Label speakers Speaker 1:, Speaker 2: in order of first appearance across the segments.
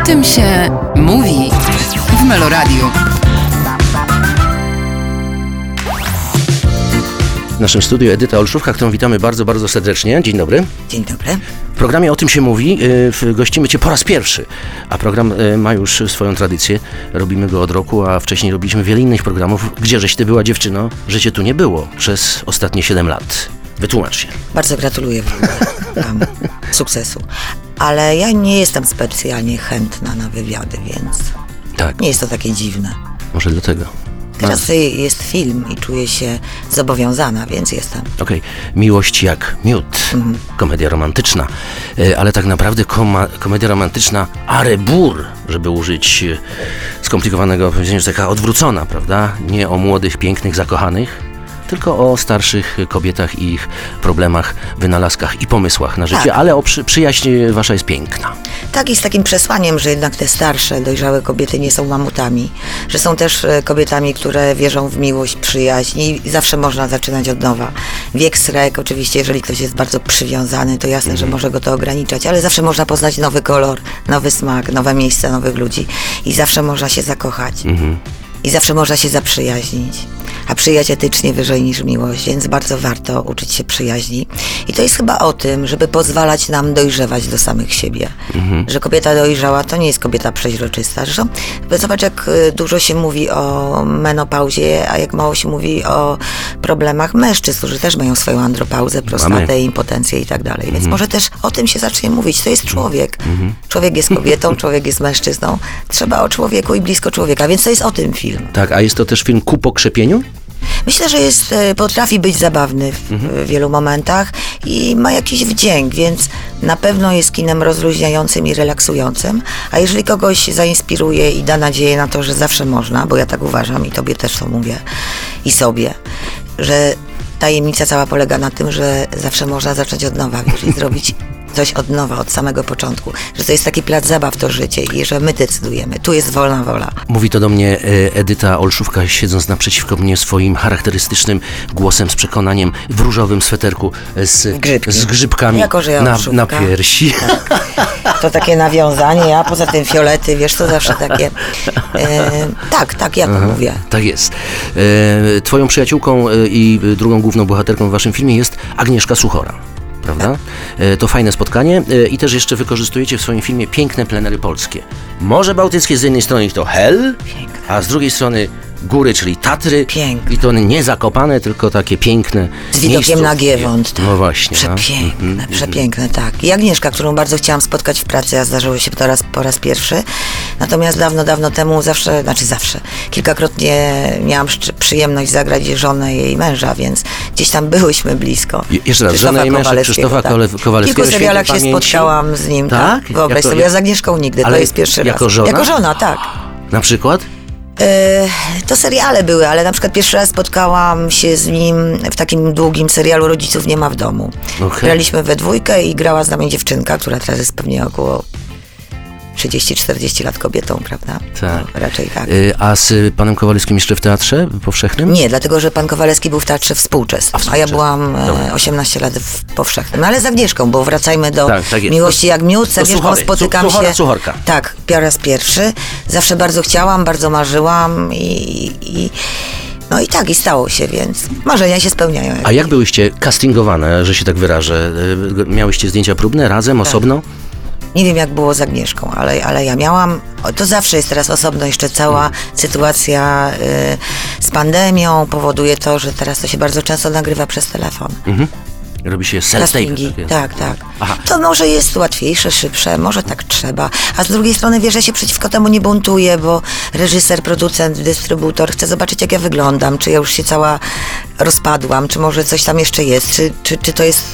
Speaker 1: O tym się mówi w Meloradiu.
Speaker 2: W naszym studiu Edyta Olszówka, którą witamy bardzo, bardzo serdecznie. Dzień dobry.
Speaker 3: Dzień dobry.
Speaker 2: W programie O tym się mówi. y, Gościmy Cię po raz pierwszy, a program y, ma już swoją tradycję. Robimy go od roku, a wcześniej robiliśmy wiele innych programów. Gdzieżeś Ty była dziewczyno, że Cię tu nie było przez ostatnie 7 lat? Wytłumacz się.
Speaker 3: Bardzo gratuluję wam sukcesu. Ale ja nie jestem specjalnie chętna na wywiady, więc
Speaker 2: Tak,
Speaker 3: nie jest to takie dziwne.
Speaker 2: może dlatego.
Speaker 3: Teraz jest film i czuję się zobowiązana, więc jestem.
Speaker 2: Okej, miłość jak miód, komedia romantyczna, E, ale tak naprawdę koma, komedia romantyczna arebur, żeby użyć e, skomplikowanego powiedzenia, że taka odwrócona, prawda? Nie o młodych, pięknych, zakochanych, tylko o starszych kobietach i ich problemach, wynalazkach i pomysłach na życie,
Speaker 3: Tak.
Speaker 2: ale o przy, przyjaźń wasza jest piękna.
Speaker 3: Tak i z takim przesłaniem, że jednak te starsze, dojrzałe kobiety nie są mamutami, że są też e, kobietami, które wierzą w miłość, przyjaźń i zawsze można zaczynać od nowa. Wiek srek, oczywiście, jeżeli ktoś jest bardzo przywiązany, to jasne, że może go to ograniczać, ale zawsze można poznać nowy kolor, nowy smak, nowe miejsca, nowych ludzi i zawsze można się zakochać. I zawsze można się zaprzyjaźnić. A przyjaźń etycznie wyżej niż miłość, więc bardzo warto uczyć się przyjaźni. I to jest chyba o tym, żeby pozwalać nam dojrzewać do samych siebie. Że kobieta dojrzała to nie jest kobieta przeźroczysta. Zresztą zobacz, jak y, dużo się mówi o menopauzie, a jak mało się mówi o problemach mężczyzn, którzy też mają swoją andropauzę, prostatę, impotencję i tak dalej. Więc może też o tym się zacznie mówić. To jest człowiek. Człowiek jest kobietą, człowiek jest mężczyzną. Trzeba o człowieku i blisko człowieka, więc to jest o tym film.
Speaker 2: Tak, a jest to też film ku pokrzepieniu?
Speaker 3: Myślę, że jest, e, potrafi być zabawny w, w wielu momentach i ma jakiś wdzięk, więc na pewno jest kinem rozluźniającym i relaksującym. A jeżeli kogoś zainspiruje i da nadzieję na to, że zawsze można, bo ja tak uważam i tobie też to mówię i sobie, że tajemnica cała polega na tym, że zawsze można zacząć od nowa, wiesz, i zrobić coś od nowa, od samego początku. Że to jest taki plac zabaw to życie i że my decydujemy. Tu jest wolna wola.
Speaker 2: Mówi to do mnie e, Edyta Olszówka, siedząc naprzeciwko mnie swoim charakterystycznym głosem z przekonaniem w różowym sweterku e, z,
Speaker 3: Grzybki.
Speaker 2: z grzybkami
Speaker 3: Jako, ja
Speaker 2: na, na piersi.
Speaker 3: To takie nawiązanie, a poza tym fiolety, wiesz, to zawsze takie. E, tak, tak, ja to mówię.
Speaker 2: Tak jest. E, twoją przyjaciółką e, i drugą główną bohaterką w waszym filmie jest Agnieszka Suchora. Prawda? E, to fajne spotkanie e, i też jeszcze wykorzystujecie w swoim filmie piękne plenery polskie. Morze Bałtyckie z jednej strony to hell, a z drugiej strony góry, czyli Tatry.
Speaker 3: Piękne.
Speaker 2: I to nie zakopane, tylko takie piękne.
Speaker 3: Z widokiem na Giewont. tak.
Speaker 2: No właśnie. no.
Speaker 3: Przepiękne, przepiękne, tak. I Agnieszka, którą bardzo chciałam spotkać w pracy, a zdarzyło się to raz, po raz pierwszy. Natomiast dawno, dawno temu zawsze, znaczy zawsze, kilkakrotnie miałam przyjemność zagrać żonę jej męża, więc gdzieś tam byłyśmy blisko.
Speaker 2: Je- jeszcze raz, żona męża
Speaker 3: Kowalewskiego,
Speaker 2: Krzysztofa
Speaker 3: tak.
Speaker 2: Kole-
Speaker 3: W
Speaker 2: Kowalewskiego,
Speaker 3: kilku serialach się
Speaker 2: pamięci.
Speaker 3: spotkałam z nim,
Speaker 2: Tak?
Speaker 3: tak. Wyobraź
Speaker 2: Jako-
Speaker 3: sobie, ja z Agnieszką nigdy, to jest pierwszy
Speaker 2: jako
Speaker 3: raz.
Speaker 2: żona?
Speaker 3: Jako żona, tak.
Speaker 2: Na przykład?
Speaker 3: E, To seriale były, ale na przykład pierwszy raz spotkałam się z nim w takim długim serialu Rodziców nie ma w domu.
Speaker 2: Okej.
Speaker 3: Graliśmy we dwójkę i grała z nami dziewczynka, która teraz jest pewnie około 30-40 lat kobietą, prawda?
Speaker 2: Tak.
Speaker 3: No, raczej tak.
Speaker 2: Y, A z panem Kowalskim jeszcze w teatrze powszechnym?
Speaker 3: Nie, dlatego że pan Kowalewski był w teatrze współczesnym,
Speaker 2: A,
Speaker 3: a, ja byłam e,
Speaker 2: Dobra.
Speaker 3: 18 lat w powszechnym. No, Ale z Agnieszką, bo wracajmy do
Speaker 2: Tak, tak
Speaker 3: miłości jak miód. Z Agnieszką
Speaker 2: Suchory.
Speaker 3: spotykam
Speaker 2: Su- Suchora,
Speaker 3: się...
Speaker 2: Suchorka.
Speaker 3: Tak, po raz pierwszy. Zawsze bardzo chciałam, bardzo marzyłam i... i no i tak, i stało się, więc marzenia się spełniają.
Speaker 2: A jak byłyście castingowane, że się tak wyrażę? Y, Miałyście zdjęcia próbne razem, osobno?
Speaker 3: Nie wiem, jak było z Agnieszką, ale, ale ja miałam. To zawsze jest teraz osobno, jeszcze cała sytuacja y, z pandemią powoduje to, że teraz to się bardzo często nagrywa przez telefon.
Speaker 2: Robi się self-tape. Takie.
Speaker 3: tak, tak.
Speaker 2: Aha.
Speaker 3: To może jest łatwiejsze, szybsze, może tak trzeba. A z drugiej strony, wiesz, ja się przeciwko temu nie buntuję, bo reżyser, producent, dystrybutor chce zobaczyć, jak ja wyglądam, czy ja już się cała rozpadłam, czy może coś tam jeszcze jest, czy, czy, czy to jest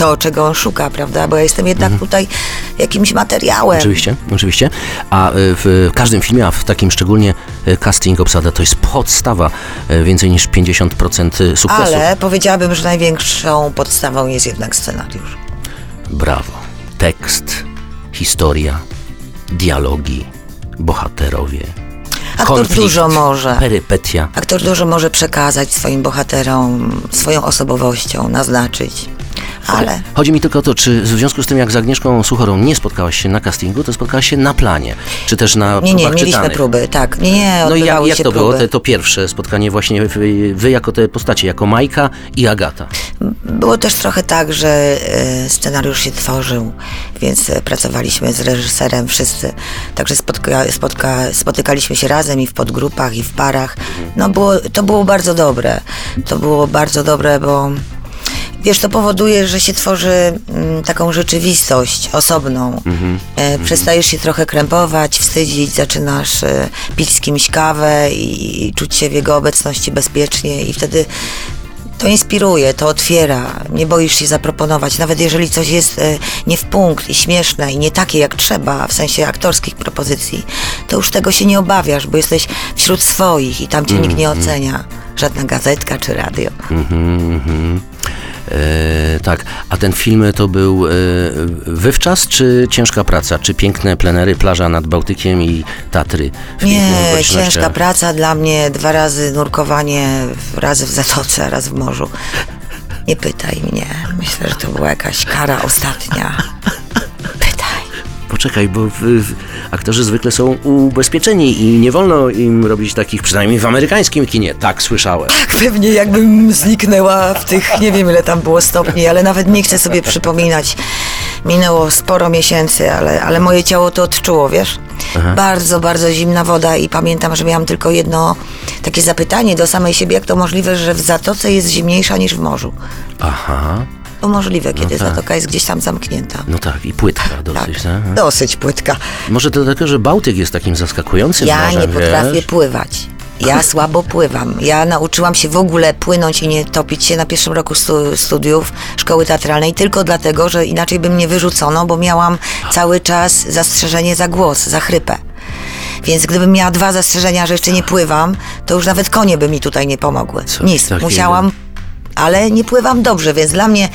Speaker 3: to, czego on szuka, prawda? Bo ja jestem jednak tutaj jakimś materiałem.
Speaker 2: Oczywiście, oczywiście. A y, w każdym filmie, a w takim szczególnie y, casting obsada to jest podstawa y, więcej niż 50% sukcesu.
Speaker 3: Ale powiedziałabym, że największą podstawą jest jednak scenariusz.
Speaker 2: Brawo. Tekst, historia, dialogi, bohaterowie.
Speaker 3: Aktor
Speaker 2: konflikt,
Speaker 3: dużo może.
Speaker 2: Perypetia.
Speaker 3: Aktor dużo może przekazać swoim bohaterom, swoją osobowością, naznaczyć. Ale
Speaker 2: Chodzi mi tylko o to, czy w związku z tym, jak z Agnieszką Suchorą nie spotkałaś się na castingu, to spotkałaś się na planie, czy też na
Speaker 3: nie, nie, mieliśmy
Speaker 2: czytanych.
Speaker 3: próby, tak. Nie, nie,
Speaker 2: No i jak, jak to
Speaker 3: próby.
Speaker 2: było, te, to pierwsze spotkanie właśnie wy, wy jako te postacie, jako Majka i Agata?
Speaker 3: Było też trochę tak, że e, scenariusz się tworzył, więc e, pracowaliśmy z reżyserem wszyscy. Także spotka, spotka, spotykaliśmy się razem i w podgrupach, i w parach. No było, to było bardzo dobre. To było bardzo dobre, bo wiesz, to powoduje, że się tworzy mm, taką rzeczywistość osobną. E, przestajesz się trochę krępować, wstydzić, zaczynasz e, pić z kimś kawę i, czuć się w jego obecności bezpiecznie i wtedy to inspiruje, to otwiera, nie boisz się zaproponować, nawet jeżeli coś jest e, nie w punkt i śmieszne i nie takie jak trzeba, w sensie aktorskich propozycji, to już tego się nie obawiasz, bo jesteś wśród swoich i tam cię nikt nie ocenia. Żadna gazetka czy radio.
Speaker 2: Mhm, mhm. E, tak, a ten film to był e, wywczas, czy ciężka praca? Czy piękne plenery, plaża nad Bałtykiem i Tatry?
Speaker 3: Nie, ciężka praca dla mnie, dwa razy nurkowanie, raz w zatoce, raz w morzu. Nie pytaj mnie, myślę, że to była jakaś kara ostatnia.
Speaker 2: Poczekaj, bo w, aktorzy zwykle są ubezpieczeni i nie wolno im robić takich, przynajmniej w amerykańskim kinie, tak słyszałem.
Speaker 3: Tak, pewnie jakbym zniknęła w tych, nie wiem ile tam było stopni, ale nawet nie chcę sobie przypominać. Minęło sporo miesięcy, ale, ale moje ciało to odczuło, wiesz? Bardzo, bardzo zimna woda i pamiętam, że miałam tylko jedno takie zapytanie do samej siebie, jak to możliwe, że w zatoce jest zimniejsza niż w morzu.
Speaker 2: Aha,
Speaker 3: To możliwe, kiedy
Speaker 2: tak.
Speaker 3: zatoka jest gdzieś tam zamknięta.
Speaker 2: no tak, i płytka
Speaker 3: Tak,
Speaker 2: dosyć, tak?
Speaker 3: dosyć płytka.
Speaker 2: Może to dlatego, że Bałtyk jest takim zaskakującym
Speaker 3: Ja
Speaker 2: morzem,
Speaker 3: nie potrafię
Speaker 2: wiesz?
Speaker 3: pływać. Ja słabo pływam. Ja nauczyłam się w ogóle płynąć i nie topić się na pierwszym roku stu, studiów szkoły teatralnej tylko dlatego, że inaczej by mnie wyrzucono, bo miałam cały czas zastrzeżenie za głos, za chrypę. Więc gdybym miała dwa zastrzeżenia, że jeszcze nie pływam, to już nawet konie by mi tutaj nie pomogły.
Speaker 2: Coś
Speaker 3: Nic.
Speaker 2: takiego.
Speaker 3: Musiałam ale nie pływam dobrze, więc dla mnie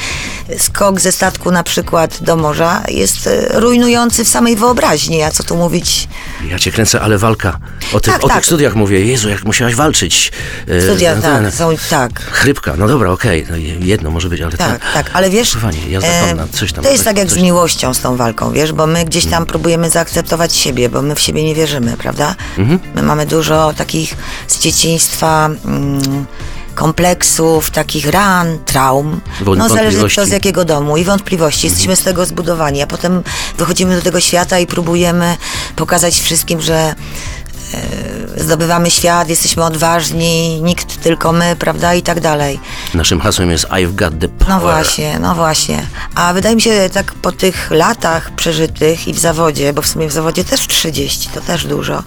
Speaker 3: skok ze statku na przykład do morza jest e, rujnujący w samej wyobraźni, a co tu mówić
Speaker 2: Ja cię kręcę, ale walka. O, ty,
Speaker 3: Tak,
Speaker 2: o
Speaker 3: tak.
Speaker 2: tych studiach mówię, Jezu, jak musiałaś walczyć. E,
Speaker 3: Studia,
Speaker 2: no
Speaker 3: tak,
Speaker 2: ten-
Speaker 3: są, tak.
Speaker 2: Chrypka, no dobra, okej, no jedno może być, ale
Speaker 3: Tak, tak, ale wiesz,
Speaker 2: Pływanie, jazda
Speaker 3: e,
Speaker 2: coś tam.
Speaker 3: to jest tak jak z miłością z tą walką, wiesz, bo my gdzieś
Speaker 2: Mhm.
Speaker 3: tam próbujemy zaakceptować siebie, bo my w siebie nie wierzymy, prawda?
Speaker 2: Mhm.
Speaker 3: My mamy dużo takich z dzieciństwa mm, kompleksów, takich ran, traum. No zależy kto z jakiego domu i wątpliwości. Jesteśmy z tego zbudowani, a potem wychodzimy do tego świata i próbujemy pokazać wszystkim, że zdobywamy świat, jesteśmy odważni, nikt tylko my, prawda, i tak dalej.
Speaker 2: Naszym hasłem jest I've got the power.
Speaker 3: No właśnie, no właśnie. A wydaje mi się, tak po tych latach przeżytych i w zawodzie, bo w sumie w zawodzie też 30, to też dużo,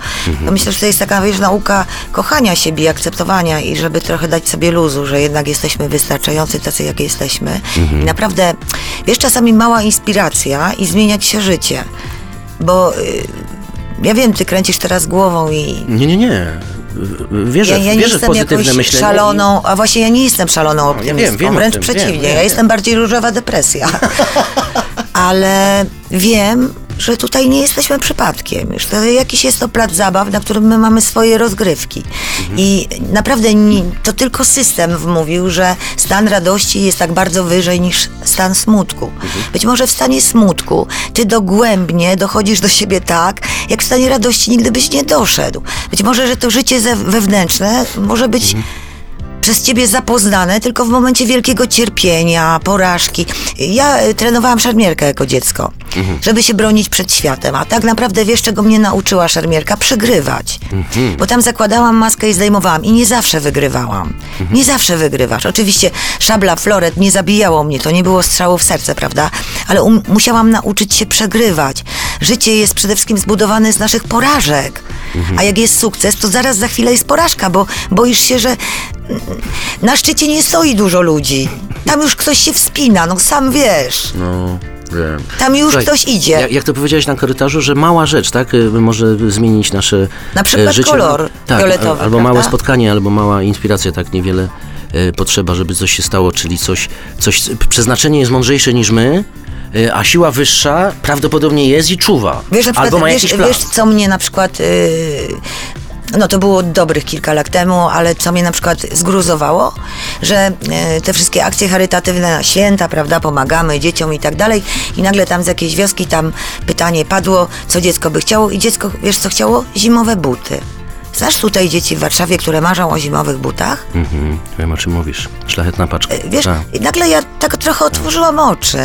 Speaker 3: to myślę, że to jest taka, wiesz, nauka kochania siebie, i akceptowania i żeby trochę dać sobie luzu, że jednak jesteśmy wystarczający tacy, jak jesteśmy. I naprawdę, wiesz, czasami mała inspiracja i zmieniać się życie. Bo y, ja wiem, ty kręcisz teraz głową i
Speaker 2: Nie, nie, nie. Wierzę,
Speaker 3: ja, ja nie
Speaker 2: wierzę w pozytywne myślenie.
Speaker 3: szaloną, a właśnie ja nie jestem szaloną
Speaker 2: wiem,
Speaker 3: optymistką,
Speaker 2: wiem o
Speaker 3: wręcz
Speaker 2: tym,
Speaker 3: przeciwnie,
Speaker 2: wiem, wiem,
Speaker 3: ja
Speaker 2: wiem.
Speaker 3: jestem bardziej różowa depresja. Ale wiem, że tutaj nie jesteśmy przypadkiem, to jakiś jest to plac zabaw, na którym my mamy swoje rozgrywki.
Speaker 2: Mhm.
Speaker 3: I naprawdę nie, to tylko system wmówił, że stan radości jest tak bardzo wyżej niż stan smutku.
Speaker 2: Mhm.
Speaker 3: Być może w stanie smutku ty dogłębnie dochodzisz do siebie tak, jak stanie radości nigdy byś nie doszedł. Być może, że to życie wewnętrzne może być
Speaker 2: Mhm.
Speaker 3: Przez ciebie zapoznane tylko w momencie wielkiego cierpienia, porażki. Ja y, trenowałam szermierkę jako dziecko, żeby się bronić przed światem, a tak naprawdę wiesz, czego mnie nauczyła szermierka? Przegrywać. Bo tam zakładałam maskę i zdejmowałam i nie zawsze wygrywałam. Nie zawsze wygrywasz. Oczywiście szabla, floret nie zabijało mnie, to nie było strzału w serce, prawda? Ale um, musiałam nauczyć się przegrywać. Życie jest przede wszystkim zbudowane z naszych porażek. A jak jest sukces, to zaraz za chwilę jest porażka, bo boisz się, że na szczycie nie stoi dużo ludzi. Tam już ktoś się wspina, no sam wiesz.
Speaker 2: No, wiem.
Speaker 3: Tam już
Speaker 2: Słuchaj,
Speaker 3: ktoś idzie.
Speaker 2: Jak, jak to powiedziałeś na korytarzu, że mała rzecz, tak, y, może zmienić nasze
Speaker 3: Na przykład
Speaker 2: e, życie.
Speaker 3: kolor
Speaker 2: tak,
Speaker 3: fioletowy,
Speaker 2: Albo
Speaker 3: prawda?
Speaker 2: małe spotkanie, albo mała inspiracja, tak niewiele e, potrzeba, żeby coś się stało, czyli coś, coś, przeznaczenie jest mądrzejsze niż my, a siła wyższa prawdopodobnie jest i czuwa.
Speaker 3: Wiesz, na przykład,
Speaker 2: albo ma
Speaker 3: wiesz,
Speaker 2: jakiś plan.
Speaker 3: wiesz, co mnie na przykład No to było dobrych kilka lat temu, ale co mnie na przykład zgruzowało, że e, te wszystkie akcje charytatywne na święta, prawda, pomagamy dzieciom i tak dalej i nagle tam z jakiejś wioski tam pytanie padło, co dziecko by chciało i dziecko, wiesz co chciało? Zimowe buty. Znasz tutaj dzieci w Warszawie, które marzą o zimowych butach?
Speaker 2: Mhm, wiem o czym mówisz. Szlachetna paczka.
Speaker 3: E, Wiesz,
Speaker 2: Tak.
Speaker 3: i nagle ja tak trochę otworzyłam oczy.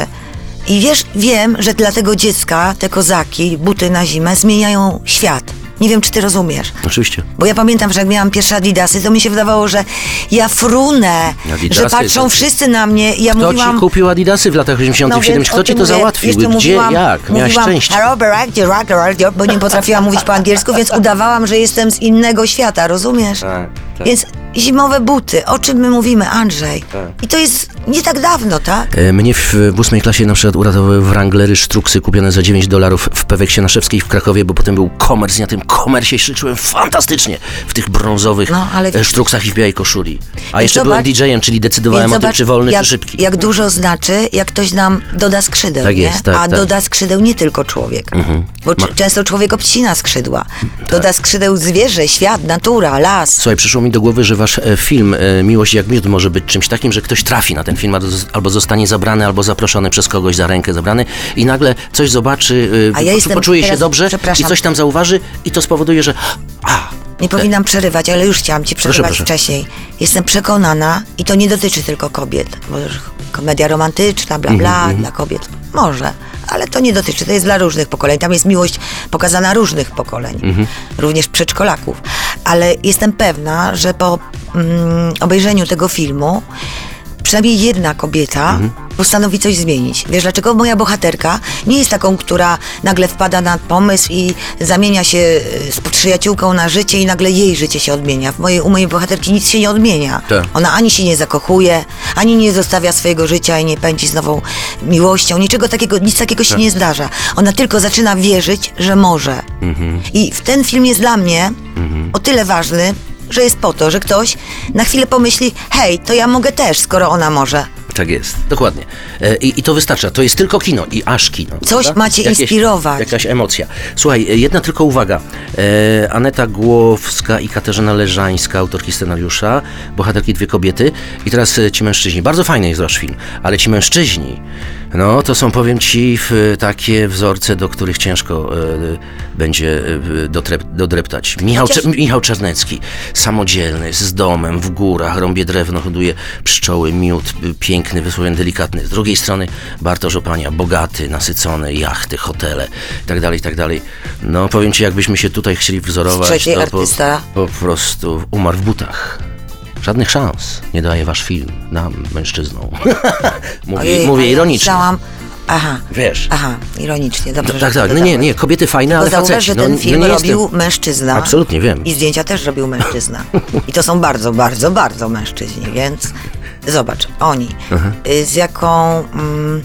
Speaker 3: I wiesz, wiem, że dla tego dziecka te kozaki, buty na zimę zmieniają świat. Nie wiem, czy ty rozumiesz.
Speaker 2: Oczywiście.
Speaker 3: Bo ja pamiętam, że jak miałam pierwsze adidasy, to mi się wydawało, że ja frunę,
Speaker 2: Adidasy
Speaker 3: że patrzą
Speaker 2: to-
Speaker 3: wszyscy na mnie ja
Speaker 2: Kto
Speaker 3: mówiłam...
Speaker 2: ci kupił Adidasy w latach 80
Speaker 3: No,
Speaker 2: -tych, 70
Speaker 3: więc
Speaker 2: Kto ci to
Speaker 3: mówię.
Speaker 2: załatwił? Gdzie,
Speaker 3: mówiłam,
Speaker 2: jak? Miałaś
Speaker 3: mówiłam,
Speaker 2: szczęście.
Speaker 3: Bo nie potrafiłam mówić po angielsku, więc udawałam, że jestem z innego świata, rozumiesz?
Speaker 2: Tak, tak.
Speaker 3: Więc zimowe buty, o czym my mówimy, Andrzej?
Speaker 2: Tak.
Speaker 3: I to jest nie tak dawno, tak?
Speaker 2: E, Mnie w, w ósmej klasie na przykład uratowały Wranglery sztruksy kupione za 9 dolarów w Peweksie Naszewskiej w Krakowie, bo potem był komers i na tym komersie się czułem fantastycznie w tych brązowych
Speaker 3: No, ale
Speaker 2: e,
Speaker 3: widzisz-
Speaker 2: sztruksach i w białej koszuli. A jeszcze
Speaker 3: zobacz-
Speaker 2: byłem DJ-em, czyli decydowałem
Speaker 3: Więc
Speaker 2: o tym,
Speaker 3: zobacz,
Speaker 2: czy wolny,
Speaker 3: jak,
Speaker 2: czy szybki.
Speaker 3: Jak dużo znaczy, jak ktoś nam doda skrzydeł,
Speaker 2: Tak
Speaker 3: nie?
Speaker 2: jest, tak,
Speaker 3: A
Speaker 2: tak. Mhm.
Speaker 3: doda skrzydeł nie tylko człowiek. Bo c- często człowiek obcina skrzydła.
Speaker 2: Tak.
Speaker 3: Doda skrzydeł zwierzę, świat, natura, las.
Speaker 2: Słuchaj, przyszło mi do głowy, że e, film e, Miłość jak miód może być czymś takim, że ktoś trafi na ten film, albo zos- albo zostanie zabrany, albo zaproszony przez kogoś za rękę zabrany i nagle coś zobaczy, e,
Speaker 3: A ja jestem
Speaker 2: poczuje się dobrze i coś tam zauważy i to spowoduje, że a,
Speaker 3: Nie powinnam przerywać, ale już chciałam ci przerywać
Speaker 2: proszę.
Speaker 3: wcześniej. Jestem przekonana, i to nie dotyczy tylko kobiet, bo komedia romantyczna, bla bla,
Speaker 2: Mhm,
Speaker 3: dla kobiet. Może, ale to nie dotyczy, to jest dla różnych pokoleń. Tam jest miłość pokazana różnych pokoleń,
Speaker 2: Mhm.
Speaker 3: również przedszkolaków. Ale jestem pewna, że po mm, obejrzeniu tego filmu przynajmniej jedna kobieta
Speaker 2: Mhm.
Speaker 3: postanowi coś zmienić. Wiesz dlaczego? Moja bohaterka nie jest taką, która nagle wpada na pomysł i zamienia się e, z przyjaciółką na życie i nagle jej życie się odmienia. W mojej, u mojej bohaterki nic się nie odmienia.
Speaker 2: Tak.
Speaker 3: Ona ani się nie zakochuje, ani nie zostawia swojego życia i nie pędzi z nową miłością. Niczego takiego, nic takiego się nie zdarza. Ona tylko zaczyna wierzyć, że może. I w ten film jest dla mnie o tyle ważny, że jest po to, że ktoś na chwilę pomyśli, hej, to ja mogę też, skoro ona może.
Speaker 2: Tak jest, dokładnie. E, I, I to wystarcza. To jest tylko kino i aż kino.
Speaker 3: Coś
Speaker 2: prawda?
Speaker 3: macie inspirować.
Speaker 2: Jakaś emocja. Słuchaj, e, jedna tylko uwaga. E, Aneta Głowska i Katarzyna Leżańska, autorki scenariusza, bohaterki dwie kobiety. I teraz e, ci mężczyźni. Bardzo fajny jest wasz film, ale ci mężczyźni, no to są, powiem ci, w, takie wzorce, do których ciężko e, będzie e, dotrep, dodreptać. Michał,
Speaker 3: Chociaż-
Speaker 2: Michał Czarnecki, samodzielny, z domem, w górach, rąbie drewno, hoduje pszczoły, miód, y, piękny, wysłowiony, delikatny. Z drugiej strony Bartosz Opania, bogaty, nasycony, jachty, hotele itd., itd. No powiem Ci, jakbyśmy się tutaj chcieli wzorować, to
Speaker 3: artysta.
Speaker 2: Po, po prostu umarł w butach. Żadnych szans nie daje Wasz film nam, mężczyznom. mówię
Speaker 3: Ojej,
Speaker 2: mówię ironicznie.
Speaker 3: Myślałam, aha,
Speaker 2: Wiesz.
Speaker 3: aha, ironicznie, dobrze,
Speaker 2: No, tak, tak, no nie, nie, kobiety fajne,
Speaker 3: Bo
Speaker 2: ale
Speaker 3: zauważ,
Speaker 2: faceci.
Speaker 3: że
Speaker 2: no,
Speaker 3: ten
Speaker 2: no
Speaker 3: film
Speaker 2: nie
Speaker 3: robił
Speaker 2: jestem.
Speaker 3: mężczyzna.
Speaker 2: Absolutnie wiem.
Speaker 3: I zdjęcia też robił mężczyzna. I to są bardzo, bardzo, bardzo mężczyźni, więc zobacz, oni y, z jaką mm,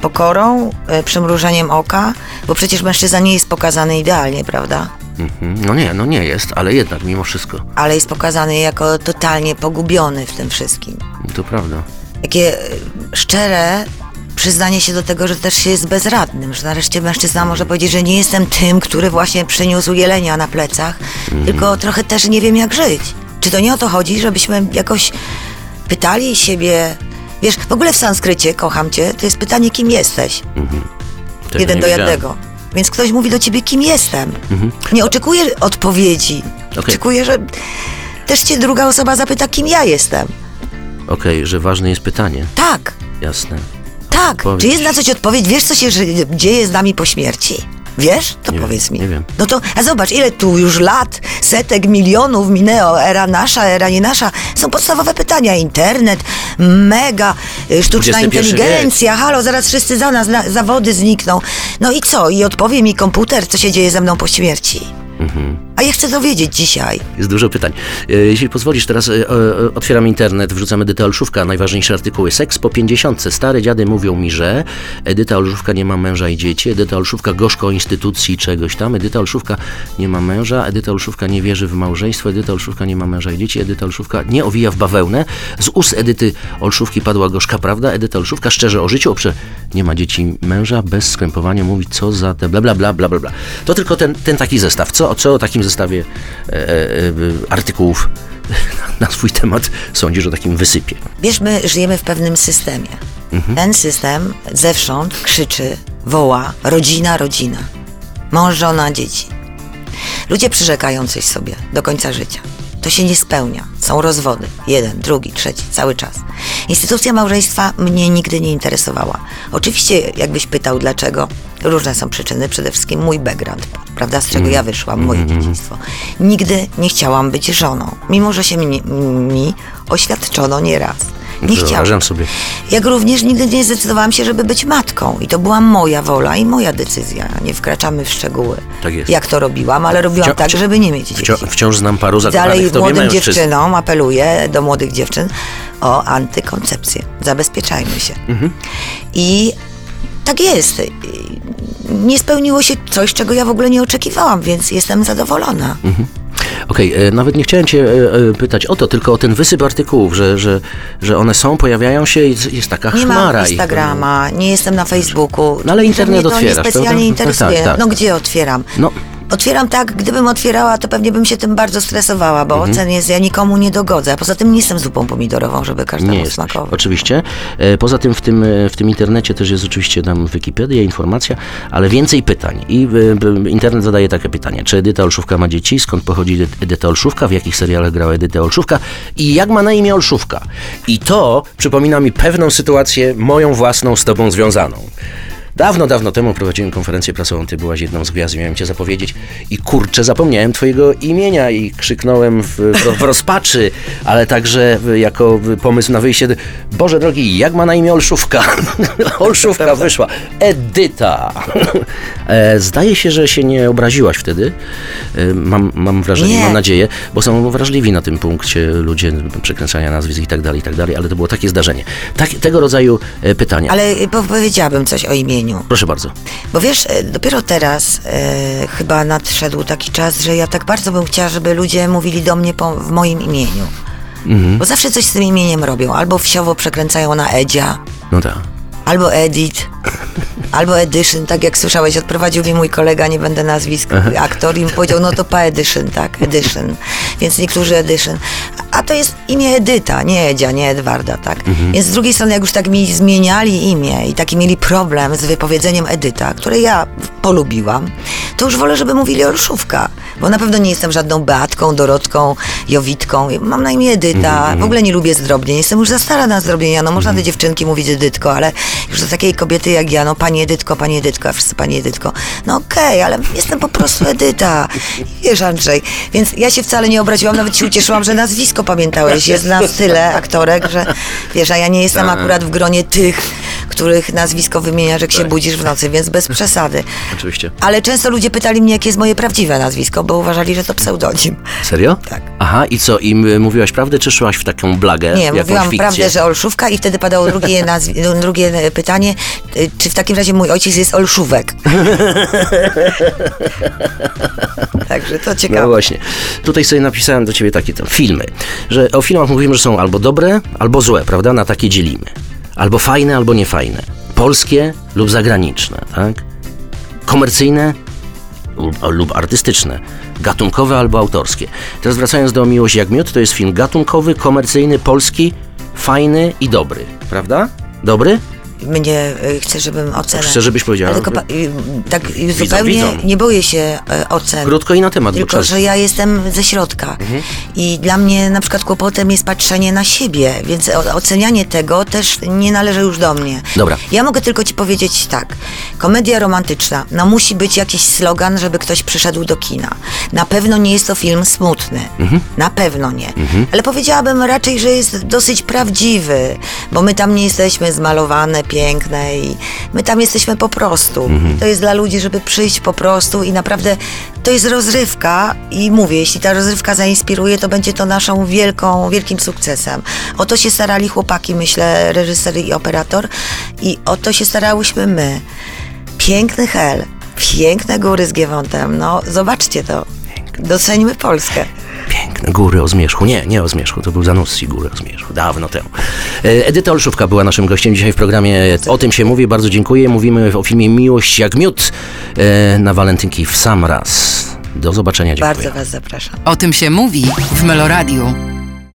Speaker 3: pokorą, y, przymrużeniem oka, bo przecież mężczyzna nie jest pokazany idealnie, prawda?
Speaker 2: Mhm. No nie, no nie jest, ale jednak mimo wszystko.
Speaker 3: Ale jest pokazany jako totalnie pogubiony w tym wszystkim.
Speaker 2: To prawda.
Speaker 3: Takie y, szczere przyznanie się do tego, że też się jest bezradnym, że nareszcie mężczyzna może powiedzieć, że nie jestem tym, który właśnie przyniósł jelenia na plecach, tylko trochę też nie wiem jak żyć. Czy to nie o to chodzi, żebyśmy jakoś pytali siebie, wiesz, w ogóle w sanskrycie, kocham cię, to jest pytanie, kim jesteś? Jeden do
Speaker 2: wiedziałem.
Speaker 3: jednego. Więc ktoś mówi do ciebie, kim jestem. Nie oczekuję odpowiedzi.
Speaker 2: Okej.
Speaker 3: Oczekuję, że też cię druga osoba zapyta, kim ja jestem.
Speaker 2: Okej, że ważne jest pytanie.
Speaker 3: Tak.
Speaker 2: Jasne.
Speaker 3: Tak,
Speaker 2: Powiedz.
Speaker 3: czy jest na coś odpowiedź? Wiesz, co się dzieje z nami po śmierci? Wiesz? To
Speaker 2: Nie wiem,
Speaker 3: powiedz mi.
Speaker 2: nie wiem.
Speaker 3: No to, a zobacz, ile tu już lat, setek, milionów minęło, era nasza, era nie nasza. Są podstawowe pytania. Internet, mega, y, sztuczna inteligencja, halo, zaraz wszyscy za nas, na, zawody znikną. No i co? I odpowie mi komputer, co się dzieje ze mną po śmierci.
Speaker 2: Mhm.
Speaker 3: A ja chcę dowiedzieć dzisiaj.
Speaker 2: Jest dużo pytań. E, Jeśli pozwolisz, teraz e, e, otwieram internet, wrzucam Edytę Olszówka, najważniejsze artykuły. Seks po pięćdziesiątce. Stare dziady mówią mi, że Edyta Olszówka nie ma męża i dzieci. Edyta Olszówka gorzko o instytucji czegoś tam. Edyta Olszówka nie ma męża. Edyta Olszówka nie wierzy w małżeństwo. Edyta Olszówka nie ma męża i dzieci. Edyta Olszówka nie owija w bawełnę. Z ust Edyty Olszówki padła gorzka prawda. Edyta Olszówka szczerze o życiu, oprze nie ma dzieci męża, bez skrępowania mówić co za te bla bla bla bla bla. To tylko ten, ten taki zestaw. Co, co o takim zestawie e, e, e, artykułów na swój temat sądzisz o takim wysypie?
Speaker 3: Wiesz, my żyjemy w pewnym systemie. Ten system zewsząd krzyczy, woła rodzina, rodzina. Mąż, żona, dzieci. Ludzie przyrzekają coś sobie do końca życia. To się nie spełnia. Są rozwody. Jeden, drugi, trzeci, cały czas. Instytucja małżeństwa mnie nigdy nie interesowała. Oczywiście, jakbyś pytał dlaczego, różne są przyczyny. Przede wszystkim mój background, prawda, z czego ja wyszłam, moje dzieciństwo. Nigdy nie chciałam być żoną, mimo że się mi, mi oświadczono nieraz. Nie chciałam.
Speaker 2: Sobie.
Speaker 3: Jak również nigdy nie zdecydowałam się, żeby być matką. I to była moja wola i moja decyzja. Nie wkraczamy w szczegóły,
Speaker 2: Tak jest.
Speaker 3: jak to robiłam, ale robiłam
Speaker 2: Wcią-
Speaker 3: tak, żeby nie mieć dzieci.
Speaker 2: Wciąż, wciąż znam paru zakochanych
Speaker 3: Dalej młodym dziewczynom apeluję, do młodych dziewczyn, o antykoncepcję. Zabezpieczajmy się.
Speaker 2: Mhm.
Speaker 3: I tak jest. I Nie spełniło się coś, czego ja w ogóle nie oczekiwałam, więc jestem zadowolona.
Speaker 2: Mhm. Okej, e, nawet nie chciałem cię e, e, pytać o to, tylko o ten wysyp artykułów, że, że, że one są, pojawiają się i jest taka
Speaker 3: Nie
Speaker 2: chmara.
Speaker 3: mam
Speaker 2: ich.
Speaker 3: Instagrama, nie jestem na Facebooku.
Speaker 2: No, ale internet otwierasz,
Speaker 3: niespecjalnie
Speaker 2: prawda?
Speaker 3: interesuje.
Speaker 2: Tak, tak.
Speaker 3: No gdzie otwieram?
Speaker 2: No,
Speaker 3: Otwieram tak, gdybym otwierała, to pewnie bym się tym bardzo stresowała, bo
Speaker 2: Mhm.
Speaker 3: ocen jest, ja nikomu nie dogodzę. A poza tym nie jestem zupą pomidorową, żeby każdemu
Speaker 2: nie jesteś.
Speaker 3: smakować.
Speaker 2: Oczywiście. E, Poza tym w tym, e, w tym internecie też jest oczywiście tam Wikipedia, informacja, ale więcej pytań. I e, internet zadaje takie pytanie. Czy Edyta Olszówka ma dzieci? Skąd pochodzi Edy- Edyta Olszówka? W jakich serialach grała Edyta Olszówka? I jak ma na imię Olszówka? I to przypomina mi pewną sytuację, moją własną z tobą związaną. Dawno, dawno temu prowadziłem konferencję prasową, ty byłaś jedną z gwiazd i miałem cię zapowiedzieć i kurczę, zapomniałem twojego imienia i krzyknąłem w, w, w rozpaczy, ale także jako pomysł na wyjście, Boże drogi, jak ma na imię Olszówka? Olszówka wyszła, Edyta. E, Zdaje się, że się nie obraziłaś wtedy, E, mam, mam wrażenie,
Speaker 3: Nie.
Speaker 2: mam nadzieję, bo są wrażliwi na tym punkcie ludzie, przekręcania nazwisk i tak dalej, i tak dalej, ale to było takie zdarzenie. Tak, tego rodzaju e, pytania.
Speaker 3: Ale po- powiedziałabym coś o imieniu.
Speaker 2: Proszę bardzo.
Speaker 3: Bo wiesz, e, dopiero teraz e, chyba nadszedł taki czas, że ja tak bardzo bym chciała, żeby ludzie mówili do mnie po, w moim imieniu.
Speaker 2: Mhm.
Speaker 3: Bo zawsze coś z tym imieniem robią. Albo wsiowo przekręcają na Edzia,
Speaker 2: No tak.
Speaker 3: albo Edit, albo Edition, tak jak słyszałeś, odprowadził mi mój kolega, nie będę nazwisk, aktor i mi powiedział, no to pa Edition, tak, Edition. Więc niektórzy Edition. A to jest imię Edyta, nie Edzia, nie Edwarda, tak. Więc z drugiej strony, jak już tak mi zmieniali imię i taki mieli problem z wypowiedzeniem Edyta, które ja polubiłam, to już wolę, żeby mówili Olszówka, bo na pewno nie jestem żadną Beatką, Dorotką, Jowitką. Mam na imię Edyta, w ogóle nie lubię zdrobnień, jestem już za stara na zdrobnienia, no można do dziewczynki mówić Edytko, ale już do takiej kobiety jak ja, no pani Edytko, pani Edytko, a wszyscy pani Edytko. No okej, ale jestem po prostu Edyta. Wiesz Andrzej, więc ja się wcale nie obraziłam, nawet się ucieszyłam, że nazwisko pamiętałeś. Jest nas tyle aktorek, że wiesz, a ja nie jestem akurat w gronie tych, których nazwisko wymieniasz, jak się budzisz w nocy, więc bez przesady.
Speaker 2: Oczywiście.
Speaker 3: Ale często ludzie pytali mnie, jakie jest moje prawdziwe nazwisko, bo uważali, że to pseudonim.
Speaker 2: Serio?
Speaker 3: Tak.
Speaker 2: Aha, i co? I m- mówiłaś prawdę, czy szłaś w taką blagę?
Speaker 3: Nie, mówiłam
Speaker 2: fikcję?
Speaker 3: prawdę, że Olszówka i wtedy padało drugie, drugie pytanie, y, czy w takim razie mój ojciec jest Olszówek? Także to
Speaker 2: No
Speaker 3: ciekawe.
Speaker 2: właśnie. Tutaj sobie napisałem do ciebie takie tam filmy, że o filmach mówimy, że są albo dobre, albo złe, prawda? Na takie dzielimy. Albo fajne, albo niefajne. Polskie lub zagraniczne, tak? Komercyjne lub, lub artystyczne. Gatunkowe albo autorskie. Teraz wracając do Miłość jak miód, to jest film gatunkowy, komercyjny, polski, fajny i dobry, prawda? Dobry?
Speaker 3: Mnie y, chce, żebym ocenę.
Speaker 2: Chcę, żebyś powiedziała.
Speaker 3: Tylko y, tak y, zupełnie
Speaker 2: widzą.
Speaker 3: nie boję się ocen.
Speaker 2: Krótko i na temat,
Speaker 3: Tylko, że ja jestem ze środka.
Speaker 2: Mhm.
Speaker 3: I dla mnie na przykład kłopotem jest patrzenie na siebie, więc ocenianie tego też nie należy już do mnie.
Speaker 2: Dobra.
Speaker 3: Ja mogę tylko ci powiedzieć tak. Komedia romantyczna. No musi być jakiś slogan, żeby ktoś przyszedł do kina. Na pewno nie jest to film smutny.
Speaker 2: Mhm.
Speaker 3: Na pewno nie. Ale powiedziałabym raczej, że jest dosyć prawdziwy, bo my tam nie jesteśmy zmalowane, piękne i my tam jesteśmy po prostu.
Speaker 2: Mhm.
Speaker 3: To jest dla ludzi, żeby przyjść po prostu i naprawdę to jest rozrywka i mówię, jeśli ta rozrywka zainspiruje, to będzie to naszą wielką, wielkim sukcesem. O to się starali chłopaki, myślę, reżyser i operator i o to się starałyśmy my. Piękny hel, piękne góry z Giewontem, no zobaczcie to. Doceńmy Polskę.
Speaker 2: Piękne góry o zmierzchu. Nie, nie o zmierzchu, to był Zanussi góry o zmierzchu, dawno temu. E, Edyta Olszówka była naszym gościem dzisiaj w programie O tym się mówi, bardzo dziękuję. Mówimy o filmie Miłość jak miód e, na walentynki w sam raz. Do zobaczenia, dziękuję.
Speaker 3: Bardzo Was zapraszam.
Speaker 1: O tym się mówi w Meloradiu.